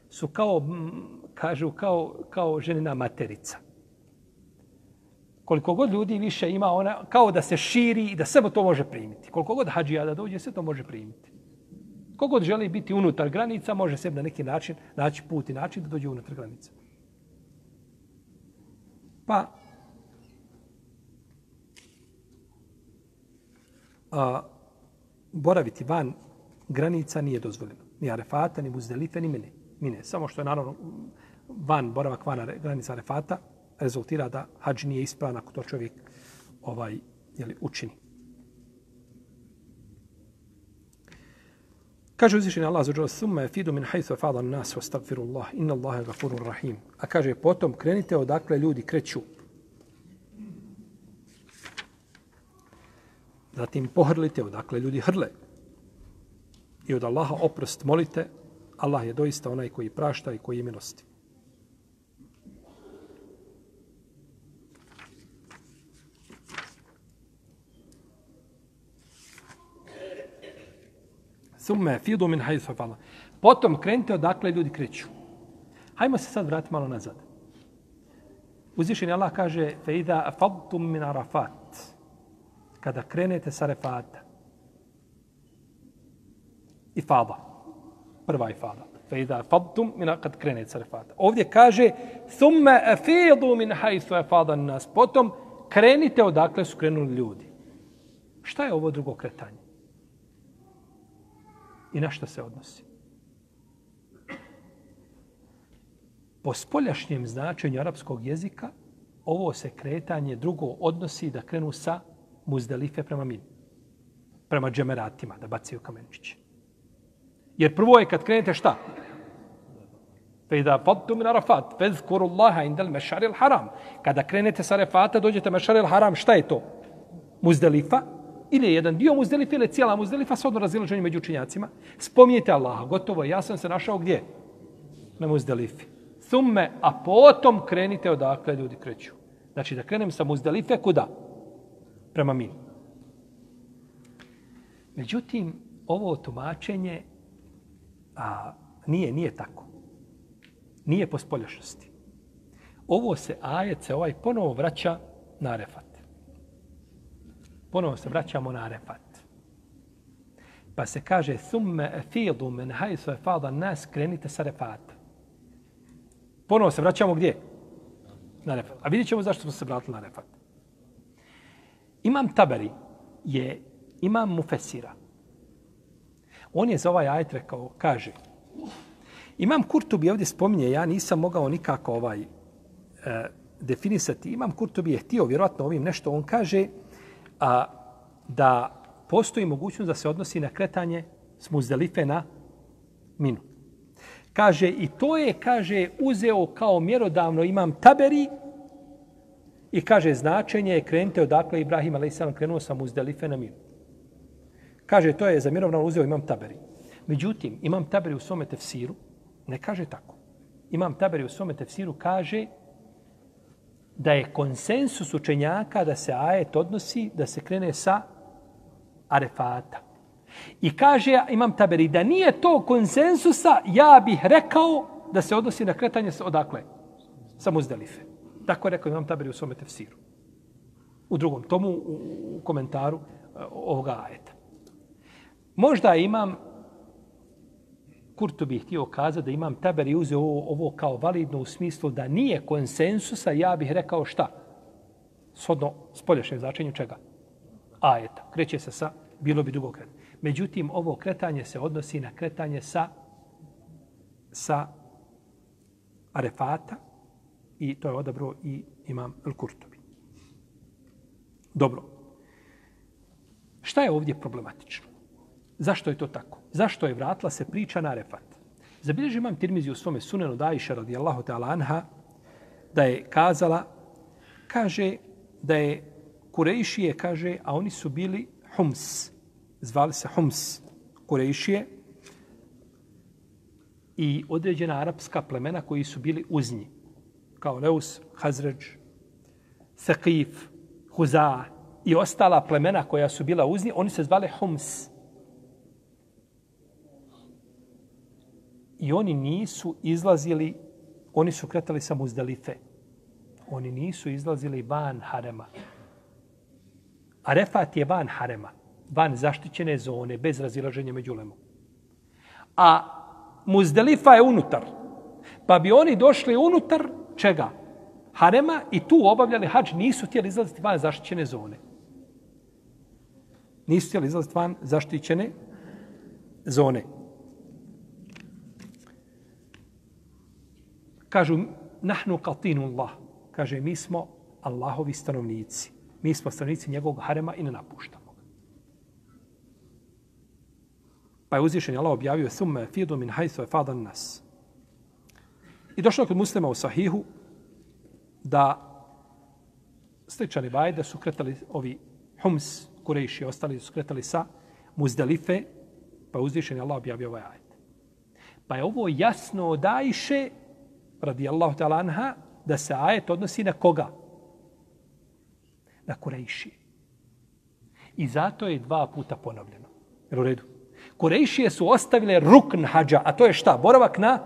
su kao, kažu, kao, kao ženina materica. Koliko god ljudi više ima, ona kao da se širi i da sve to može primiti. Koliko god hađija da dođe, sve to može primiti. Kogod želi biti unutar granica, može se na neki način naći put i način da dođe unutar granica. Pa, a, boraviti van granica nije dozvoljeno. Ni Arefata, ni Muzdelife, ni mine. mine. Samo što je naravno van, boravak van granica Arefata, rezultira da hađ nije ispravan ako to čovjek ovaj, jeli, učini. Kaže uzvišeni Allah zađela summa fidu min hajthu fada nas wa stagfirullah inna Allahe gafurur rahim. A kaže potom krenite odakle ljudi kreću. Zatim pohrlite odakle ljudi hrle. I od Allaha oprost molite. Allah je doista onaj koji prašta i koji je milosti. Thumme fidu min hajthu fala. Potom krenite odakle ljudi kreću. Hajmo se sad vratiti malo nazad. Uzvišen Allah kaže feida afadtum min arafat. Kada krenete sa refata. I fada. Prva i fada. Feida afadtum min kad krenete sa refata. Ovdje kaže thumme afidu min hajthu afadan nas. Potom krenite odakle su krenuli ljudi. Šta je ovo drugo kretanje? I na šta se odnosi. Po spoljašnjem značenju arapskog jezika, ovo se kretanje drugo odnosi da krenu sa muzdalife prema min. Prema džemeratima, da bacaju kamenčiće. Jer prvo je kad krenete šta? Fejda da min arafat, fezkuru Allaha indel mešaril haram. Kada krenete sa arafata, dođete mešaril haram, šta je to? Muzdalifa, ili je jedan dio muzdelife ili cijela muzdelifa, sa odno razilaženje među učinjacima. Spominjete Allaha, gotovo, ja sam se našao gdje? Na muzdelifi. Thumme, a potom krenite odakle ljudi kreću. Znači da krenem sa muzdelife, kuda? Prema mi. Međutim, ovo tumačenje a, nije, nije tako. Nije po spoljašnosti. Ovo se ajet se ovaj ponovo vraća na refat ponovo se vraćamo na Arefat. Pa se kaže, thumme efidu men hajsu e fada nas, krenite sa Arefata. Ponovo se vraćamo gdje? Na Arefat. A vidjet ćemo zašto smo se vratili na Arefat. Imam Taberi je imam Mufesira. On je za ovaj ajet rekao, kaže, imam Kurtubi ovdje spominje, ja nisam mogao nikako ovaj e, definisati. Imam Kurtubi je htio vjerojatno ovim nešto, on kaže, a, da postoji mogućnost da se odnosi na kretanje s muzdelife na minu. Kaže, i to je, kaže, uzeo kao mjerodavno imam taberi i kaže, značenje je krenite odakle Ibrahim a.s. krenuo sa muzdelife na minu. Kaže, to je za mjerodavno uzeo imam taberi. Međutim, imam taberi u svome tefsiru, ne kaže tako. Imam taberi u svome tefsiru kaže, da je konsensus učenjaka da se ajet odnosi da se krene sa arefata. I kaže imam taberi da nije to konsensusa, ja bih rekao da se odnosi na kretanje sa odakle? Sa muzdelife. Tako je rekao imam taberi u svome tefsiru. U drugom tomu, u, komentaru uh, ovoga ajeta. Možda imam Kurtu bih htio kazati da imam taber i uzeo ovo, ovo kao validno u smislu da nije konsensusa, ja bih rekao šta? Sodno spolješnje značenju čega? Ajeta. Kreće se sa, bilo bi dugo kretanje. Međutim, ovo kretanje se odnosi na kretanje sa sa arefata i to je odabro i imam El Kurtobi. Dobro. Šta je ovdje problematično? Zašto je to tako? Zašto je vratila se priča na Arefat? Zabilježi imam Tirmizi u svome sunenu da iša radijallahu ta'ala anha da je kazala, kaže da je Kurejšije, kaže, a oni su bili Hums. Zvali se Hums. Kurejšije i određena arapska plemena koji su bili uz njih. Kao Leus, Hazređ, Thaqif, Huza i ostala plemena koja su bila uz njih, oni se zvali Hums. I oni nisu izlazili, oni su kretali sa muzdalife. Oni nisu izlazili van harema. Arefat je van harema, van zaštićene zone, bez razilaženja među lemom. A muzdalifa je unutar. Pa bi oni došli unutar čega? Harema i tu obavljali hađ, nisu htjeli izlaziti van zaštićene zone. Nisu htjeli izlaziti van zaštićene zone. Kažu, nahnu katinullah. Kaže, mi smo Allahovi stanovnici. Mi smo stanovnici njegovog harema i ne napuštamo ga. Pa je uzvišen Allah objavio thumme fidu min hajthu e fadan nas. I došlo kod muslima u sahihu da sličani bajde su kretali ovi hums, kurejši, ostali su kretali sa muzdalife, pa je uzvišen Allah objavio ovaj ajet. Pa je ovo jasno odajše radijallahu ta'ala anha, da se ajet odnosi na koga? Na Kurejši. I zato je dva puta ponovljeno. Jer u redu. Kurejšije su ostavile rukn hađa, a to je šta? Boravak na?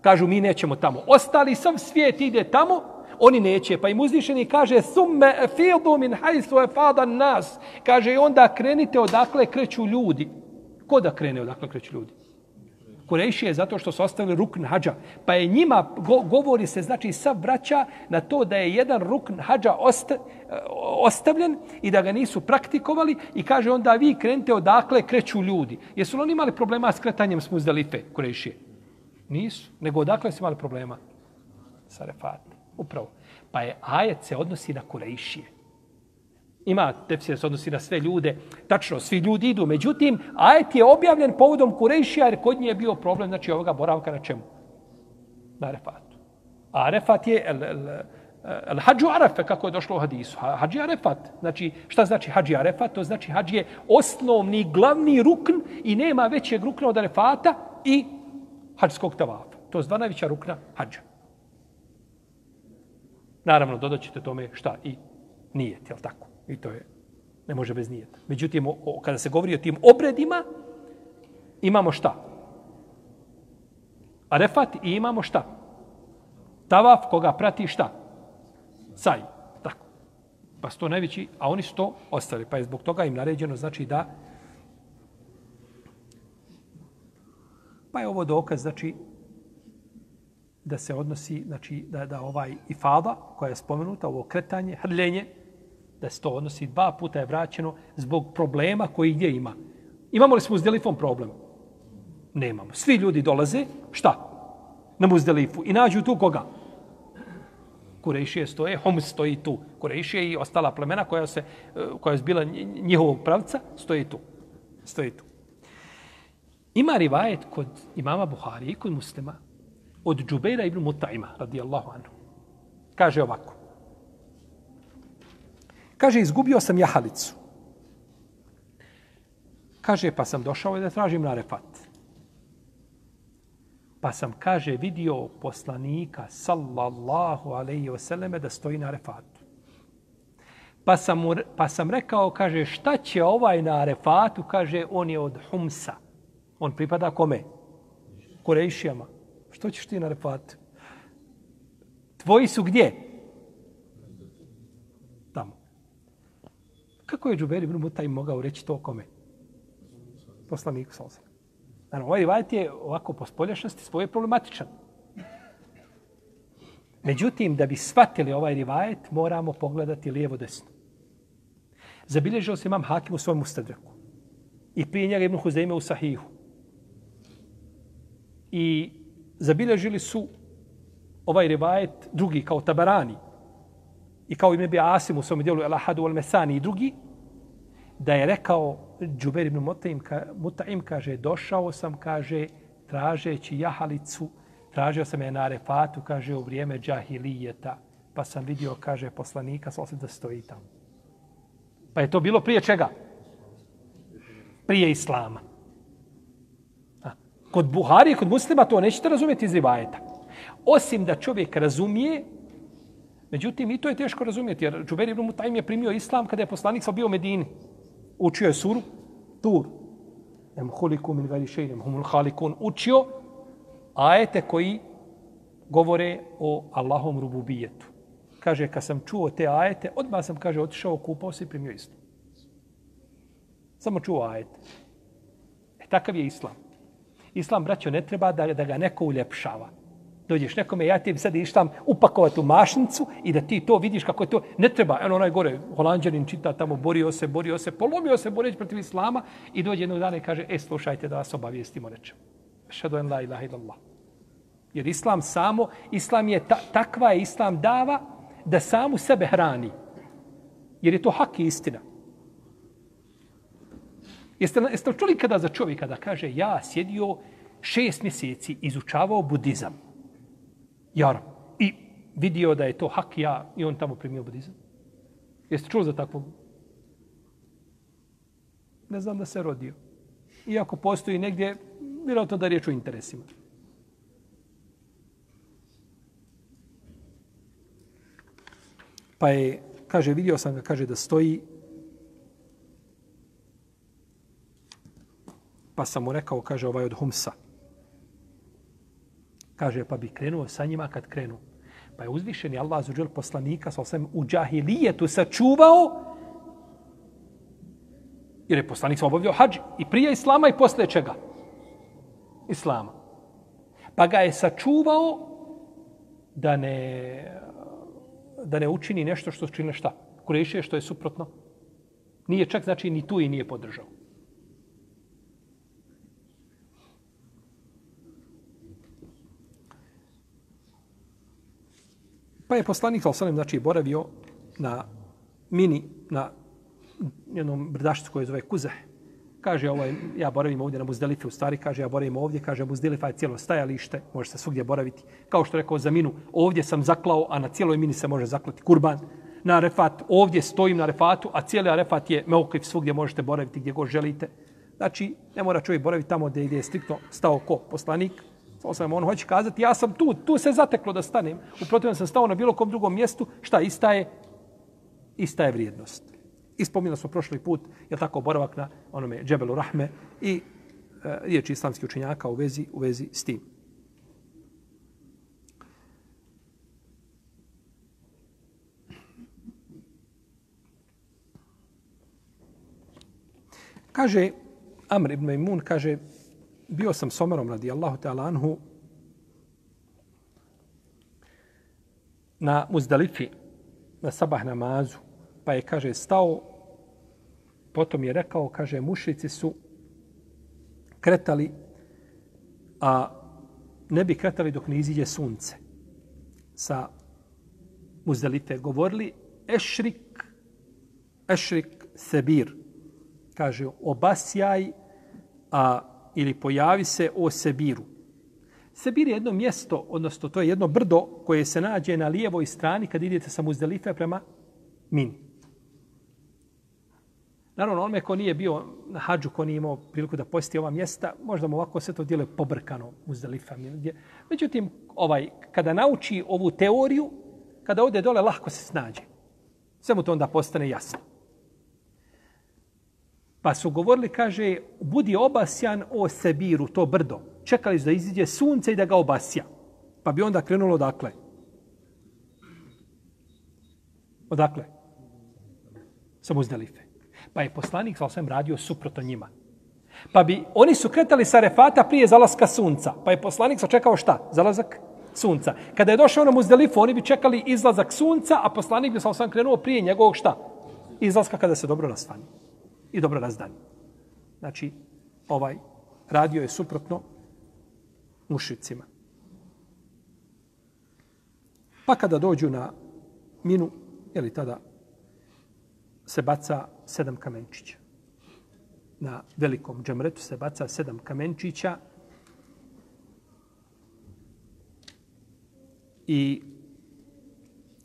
Kažu, mi nećemo tamo. Ostali sam svijet ide tamo, oni neće. Pa im uzvišeni kaže, summe fildu min hajsu e fadan nas. Kaže, i onda krenite odakle kreću ljudi. Ko da krene odakle kreću ljudi? Kurejšije zato što su ostavili rukn hađa. Pa je njima, go, govori se, znači sav vraća na to da je jedan rukn hađa osta, ostavljen i da ga nisu praktikovali i kaže onda vi krenite odakle kreću ljudi. Jesu li oni imali problema s kretanjem s muzdalife, Kurejšije? Nisu. Nego odakle su imali problema? Sa refatom. Upravo. Pa je ajet se odnosi na Kurejšije ima tefsir se odnosi na sve ljude. Tačno, svi ljudi idu. Međutim, ajet je objavljen povodom Kurejšija jer kod nje je bio problem znači ovoga boravka na čemu? Na Arefatu. A Arefat je el, el, el hađu Arefe, kako je došlo u hadisu. Hađi Arefat. Znači, šta znači hađi Arefat? To znači hađi je osnovni, glavni rukn i nema većeg rukna od Arefata i hađskog tavafa. To je dva najveća rukna hađa. Naravno, dodat ćete tome šta i nije, jel tako? I to je, ne može bez nijeta. Međutim, o, o, kada se govori o tim obredima, imamo šta? Arefat i imamo šta? Tavaf koga prati šta? Saj. Tako. Pa sto najveći, a oni sto ostali. Pa je zbog toga im naređeno, znači da Pa je ovo dokaz, znači, da se odnosi, znači, da, da ovaj ifada, koja je spomenuta, ovo kretanje, hrljenje, da se to odnosi dva puta je vraćeno zbog problema koji gdje ima. Imamo li s muzdelifom problem? Nemamo. Svi ljudi dolaze, šta? Na muzdelifu. I nađu tu koga? Kurejšije stoje, Homs stoji tu. Kurejšije i ostala plemena koja se e, koja je bila njihovog pravca, stoji tu. Stoji tu. Ima rivajet kod imama Buhari i kod muslima od Džubeira ibn Mutaima, radijallahu anhu. Kaže ovako. Kaže, izgubio sam jahalicu. Kaže, pa sam došao da tražim na refat. Pa sam, kaže, vidio poslanika, sallallahu alaihi vseleme, da stoji na refatu. Pa sam, mu, pa sam rekao, kaže, šta će ovaj na refatu? Kaže, on je od Humsa. On pripada kome? Kurejšijama. Što ćeš ti na refatu? Tvoji su gdje? Kako je Džuber ibn Mutaj mogao reći to kome? Poslaniku Salsa. Naravno, ovaj rivajet je ovako po spoljašnosti svoje problematičan. Međutim, da bi shvatili ovaj rivajet, moramo pogledati lijevo desno. Zabilježio se imam Hakim u svojom ustadreku. I prije njega Ibn Huzeime u Sahihu. I zabilježili su ovaj rivajet drugi kao Tabarani i kao ime bi Asim u svom dijelu El Ahadu al Mesani i drugi, da je rekao Džuber ibn Mutaim, ka, Mutaim kaže, došao sam, kaže, tražeći jahalicu, tražio sam je na Arefatu, kaže, u vrijeme džahilijeta, pa sam vidio, kaže, poslanika, sva da stoji tamo. Pa je to bilo prije čega? Prije Islama. A, kod Buhari, kod muslima, to nećete razumjeti iz rivajeta. Osim da čovjek razumije, međutim, i to je teško razumjeti, jer Džuber ibn Mutajim je primio Islam kada je poslanik sa bio u Medini. Učio je suru, tur. Em huliku min gari šeinem, humul halikun. Učio ajete koji govore o Allahom rububijetu. Kaže, kad sam čuo te ajete, odmah sam, kaže, otišao, kupao se i primio islam. Samo čuo ajete. E, takav je islam. Islam, braćo, ne treba da, da ga neko uljepšava. Dođeš nekome, ja ti sad ištam upakovati u mašnicu i da ti to vidiš kako je to. Ne treba, eno onaj gore, holandjanin čita tamo, borio se, borio se, polomio se, boreći protiv islama i dođe jednog dana i kaže, e, slušajte da vas obavijestimo nečemu. Šadu en la ilaha illallah. Jer islam samo, islam je, ta, takva je islam dava da samu sebe hrani. Jer je to hak i istina. Jeste, jeste čuli kada za čovjeka da kaže ja sjedio šest mjeseci, izučavao budizam. Jar. I vidio da je to hak ja i on tamo primio budizam. Jeste čuli za takvog? Ne znam da se rodio. Iako postoji negdje, vjerojatno da je riječ o interesima. Pa je, kaže, vidio sam ga, kaže, da stoji. Pa sam mu rekao, kaže, ovaj od Humsa. Kaže, pa bi krenuo sa njima kad krenu. Pa je uzvišeni Allah zuđel poslanika, sa osam u džahilijetu sačuvao, jer je poslanik sam obavljao hađ I prije Islama i posle čega? Islama. Pa ga je sačuvao da ne da ne učini nešto što čine šta? Kurešije što je suprotno. Nije čak znači ni tu i nije podržao. Pa je poslanik Salonim znači boravio na mini, na jednom brdašcu koje zove Kuzeh, kaže ovaj, ja boravim ovdje na Muzdelife, u stvari kaže ja boravim ovdje, kaže Muzdelifa je cijelo stajalište, može se svugdje boraviti. Kao što rekao za minu, ovdje sam zaklao, a na cijeloj mini se može zaklati kurban. Na refat, ovdje stojim na refatu, a cijeli refat je meokliv, svugdje možete boraviti gdje god želite. Znači, ne mora čovjek boraviti tamo gdje je striktno stao ko poslanik. Osam, on hoće kazati, ja sam tu, tu se zateklo da stanem. U protivnom sam stao na bilo kom drugom mjestu, šta ista je? Ista je vrijednost. Ispomnili smo prošli put, je tako, boravak na onome Džebelu Rahme i e, riječi islamskih učenjaka u vezi, u vezi s tim. Kaže Amr ibn Maimun, kaže, bio sam s Omerom radi Allahu ta'ala anhu na Muzdalifi, na sabah namazu pa je, kaže, stao, potom je rekao, kaže, mušici su kretali, a ne bi kretali dok ne iziđe sunce. Sa Muzdalife govorili, ešrik, ešrik sebir, kaže, obasjaj, a, ili pojavi se o sebiru. Sebir je jedno mjesto, odnosno to je jedno brdo koje se nađe na lijevoj strani kad idete sa muzdelife prema Mini. Naravno, onome ko nije bio na hađu, ko nije imao priliku da posjeti ova mjesta, možda mu ovako sve to djeluje pobrkano u Međutim, ovaj, kada nauči ovu teoriju, kada ode dole, lahko se snađe. Sve mu to onda postane jasno. Pa su govorili, kaže, budi obasjan o Sebiru, to brdo. Čekali su da iziđe sunce i da ga obasja. Pa bi onda krenulo odakle? Odakle? Samo Zdalife. Pa je poslanik sa osvijem radio suprotno njima. Pa bi, oni su kretali sa refata prije zalaska sunca. Pa je poslanik sačekao šta? Zalazak sunca. Kada je došao na muzdelifu, oni bi čekali izlazak sunca, a poslanik bi sa osvijem krenuo prije njegovog šta? Izlaska kada se dobro nastani. I dobro razdan. Znači, ovaj radio je suprotno mušicima. Pa kada dođu na minu, je li tada se baca sedam kamenčića. Na velikom džemretu se baca sedam kamenčića i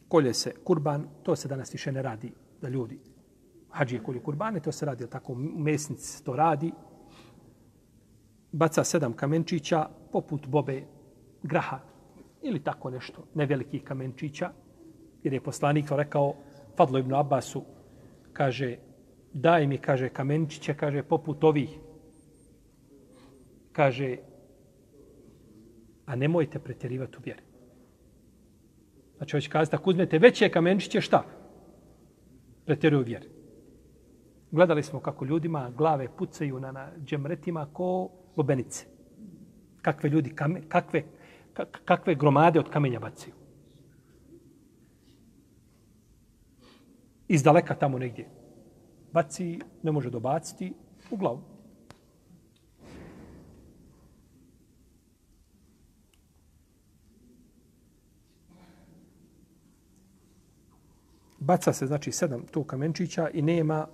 kolje se kurban. To se danas više ne radi da ljudi hađije kolju kurbane, to se radi, tako, mesnic to radi, baca sedam kamenčića poput bobe graha ili tako nešto, nevelikih kamenčića, jer je poslanik rekao Fadlo ibn Abbasu, kaže, daj mi, kaže, kamenčiće, kaže, poput ovih. Kaže, a nemojte pretjerivati u vjeri. Znači, hoće kazati, ako uzmete veće kamenčiće, šta? Pretjeruju vjeri. Gledali smo kako ljudima glave pucaju na, na džemretima ko lubenice. Kakve ljudi, kame, kakve, kakve gromade od kamenja bacaju. Iz daleka tamo negdje. Baci, ne može dobaciti, u glavu. Baca se, znači, sedam tu kamenčića i nema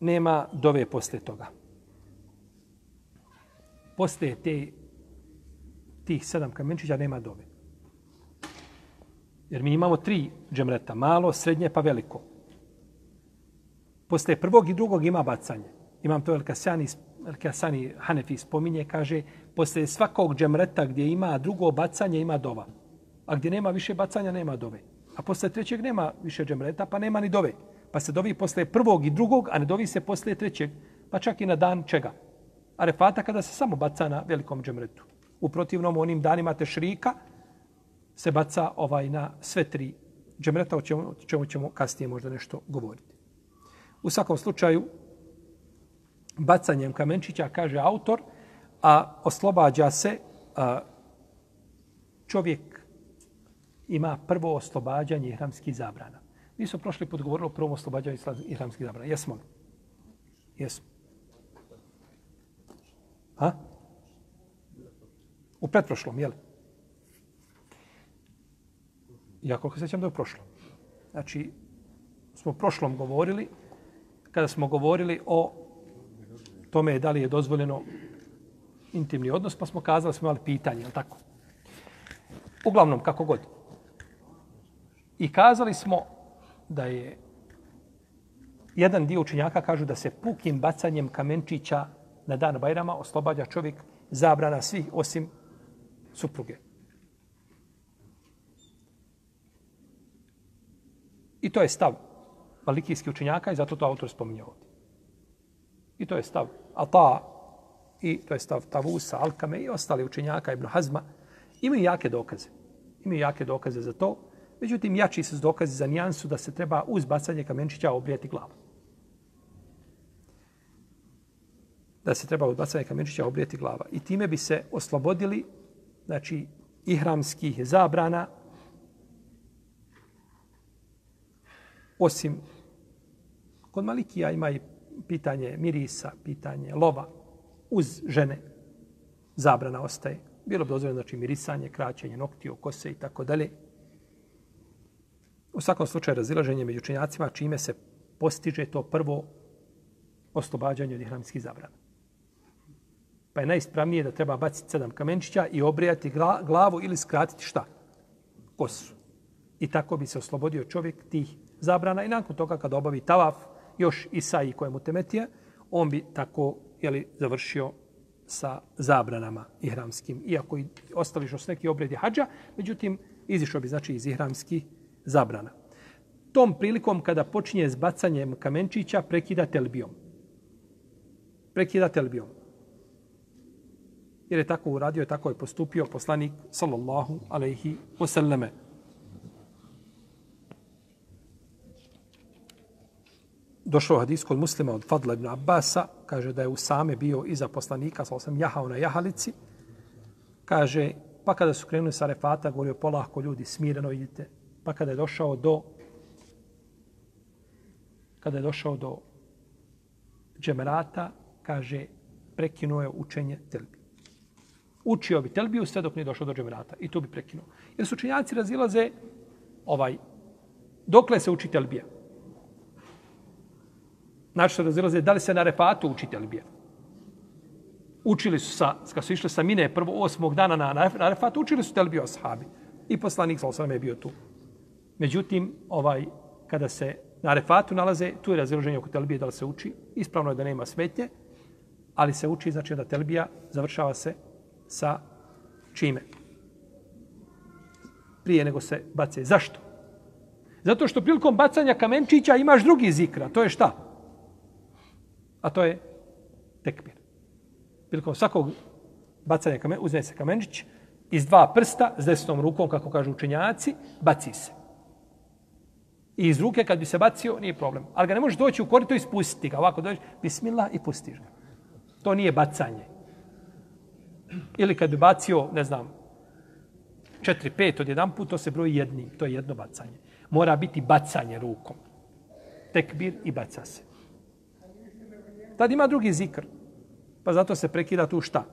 nema dove posle toga. Posle te, tih sedam kamenčića nema dove. Jer mi imamo tri džemreta, malo, srednje pa veliko. Posle prvog i drugog ima bacanje. Imam to Elkasani, Elkasani Hanefi spominje, kaže, posle svakog džemreta gdje ima drugo bacanje, ima dova. A gdje nema više bacanja, nema dove. A posle trećeg nema više džemreta, pa nema ni dove pa se dovi posle prvog i drugog, a ne dovi se posle trećeg, pa čak i na dan čega? Arefata kada se samo baca na velikom džemretu. U protivnom onim danima tešrika se baca ovaj na sve tri džemreta, o čemu, o čemu ćemo kasnije možda nešto govoriti. U svakom slučaju, bacanjem kamenčića, kaže autor, a oslobađa se, a, čovjek ima prvo oslobađanje hramskih zabrana. Mi smo prošli put govorili o prvom oslobađanju islamskih zabrana. Jesmo li? Jesmo. Ha? U pretprošlom, jel? Ja koliko sećam da je prošlo. Znači, smo u prošlom govorili, kada smo govorili o tome da li je dozvoljeno intimni odnos, pa smo kazali, smo imali pitanje, jel tako? Uglavnom, kako god. I kazali smo da je jedan dio učenjaka kažu da se pukim bacanjem kamenčića na dan Bajrama oslobađa čovjek zabrana svih osim supruge. I to je stav malikijskih učenjaka i zato to autor spominje ovdje. I to je stav Ata i to je stav Tavusa, Alkame i ostali učenjaka Ibn Hazma. Imaju jake dokaze. Imaju jake dokaze za to. Međutim, jači se dokazi za nijansu da se treba uz bacanje kamenčića obrijeti glavu. Da se treba uz bacanje kamenčića obrijeti glava. I time bi se oslobodili znači, ihramskih zabrana osim kod Malikija ima i pitanje mirisa, pitanje lova uz žene zabrana ostaje. Bilo bi dozvoljeno znači mirisanje, kraćenje noktiju, kose i tako dalje. U svakom slučaju razilaženje među učenjacima čime se postiže to prvo oslobađanje od ihramskih zabrana. Pa je najispravnije da treba baciti sedam kamenčića i obrijati glavu ili skratiti šta? Kosu. I tako bi se oslobodio čovjek tih zabrana i nakon toga kada obavi tavaf još Isa i kojemu temetije, on bi tako jeli, završio sa zabranama ihramskim. Iako i ostali još neki obredi hađa, međutim, izišao bi znači iz ihramskih zabrana. Tom prilikom kada počinje s bacanjem kamenčića, prekida telbijom. Prekida telbijom. Jer je tako uradio, je tako je postupio poslanik sallallahu alaihi wasallame. Došao hadis kod muslima od Fadla ibn Abbasa, kaže da je u same bio iza poslanika, sa sam jahao na jahalici, kaže, pa kada su krenuli sa refata, govorio polako ljudi, smireno idite, Pa kada je došao do kada je došao do džemerata, kaže, prekinuo je učenje telbi. Učio bi telbiju sve dok nije došao do džemerata. I to bi prekinuo. Jer su učenjaci razilaze ovaj, dokle se uči telbija. Znači se razilaze da li se na refatu uči telbija. Učili su sa, kad su išli sa mine prvo osmog dana na, na refatu, učili su telbiju ashabi. I poslanik sa osam je bio tu. Međutim, ovaj kada se na refatu nalaze, tu je razilaženje oko telbije da li se uči. Ispravno je da nema smetnje, ali se uči, znači da telbija završava se sa čime? Prije nego se bace. Zašto? Zato što prilikom bacanja kamenčića imaš drugi zikra. To je šta? A to je tekbir. Prilikom svakog bacanja kamen, uzme se kamenčić iz dva prsta s desnom rukom, kako kažu učenjaci, baci se. I iz ruke kad bi se bacio, nije problem. Ali ga ne možeš doći u korito i spustiti ga. Ovako dođeš, bismillah i pustiš ga. To nije bacanje. Ili kad bi bacio, ne znam, četiri, pet od jedan put, to se broji jednim. To je jedno bacanje. Mora biti bacanje rukom. Tekbir i baca se. Tad ima drugi zikr. Pa zato se prekida tu šta?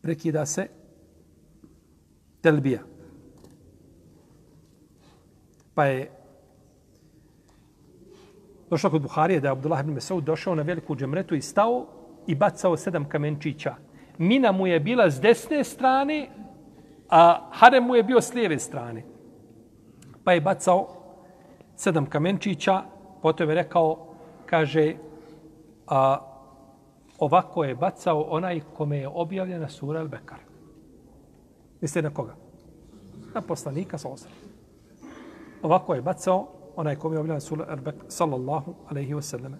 Prekida se telbija. Pa je došao kod Buharije da je Abdullah ibn Mesaud došao na veliku džemretu i stao i bacao sedam kamenčića. Mina mu je bila s desne strane, a harem mu je bio s lijeve strane. Pa je bacao sedam kamenčića, potom je rekao, kaže, a, ovako je bacao onaj kome je objavljena sura Al-Bekar. Mislite na koga? Na poslanika sa osram. Ovako je bacao onaj kome je objavljen sura Erbek, sallallahu alaihi wasallam.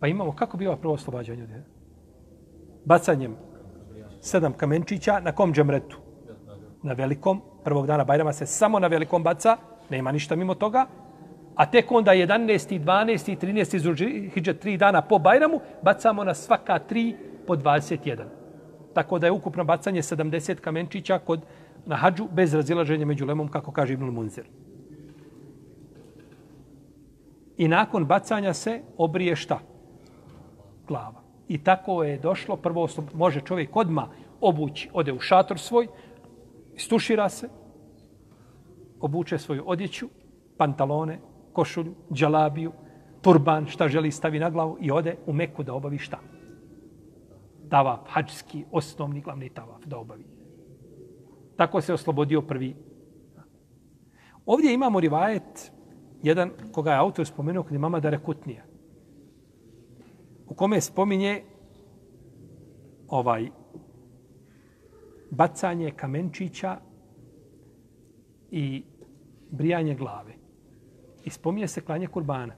Pa imamo, kako bi ova prvo oslobađanje? Bacanjem sedam kamenčića na kom džemretu? Na velikom. Prvog dana Bajrama se samo na velikom baca, nema ništa mimo toga. A tek onda 11. 12. 13. Zulhidže, tri dana po Bajramu, bacamo na svaka tri po 21. Tako da je ukupno bacanje 70 kamenčića kod na hađu bez razilaženja među lemom, kako kaže Ibn Munzir. I nakon bacanja se obrije šta? glava. I tako je došlo, prvo može čovjek odma obući, ode u šator svoj, stušira se, obuče svoju odjeću, pantalone, košulju, džalabiju, turban, šta želi stavi na glavu i ode u Meku da obavi šta? Tavaf, hađski, osnovni glavni tavaf da obavi. Tako se oslobodio prvi. Ovdje imamo rivajet, jedan koga je autor spomenuo kod imama Darekutnija u kome spominje ovaj bacanje kamenčića i brijanje glave. I spominje se klanje kurbana.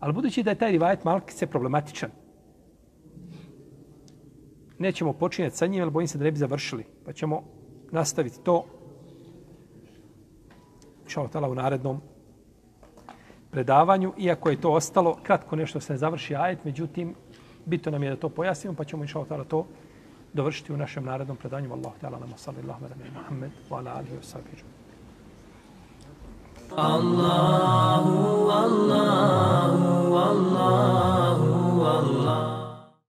Ali budući da je taj rivajet malkice problematičan, nećemo počinjati sa njim, ali bojim se da ne bi završili. Pa ćemo nastaviti to šalotala u narednom predavanju, iako je to ostalo, kratko nešto se ne završi ajet, međutim, bito nam je da to pojasnimo, pa ćemo inšalotala to dovršiti u našem narednom predanju. Allah, ta'ala nam, salli Allah, vada Muhammed, wa Ali, alihi wa sahbihi. Allahu, Allahu, Allahu, Allahu.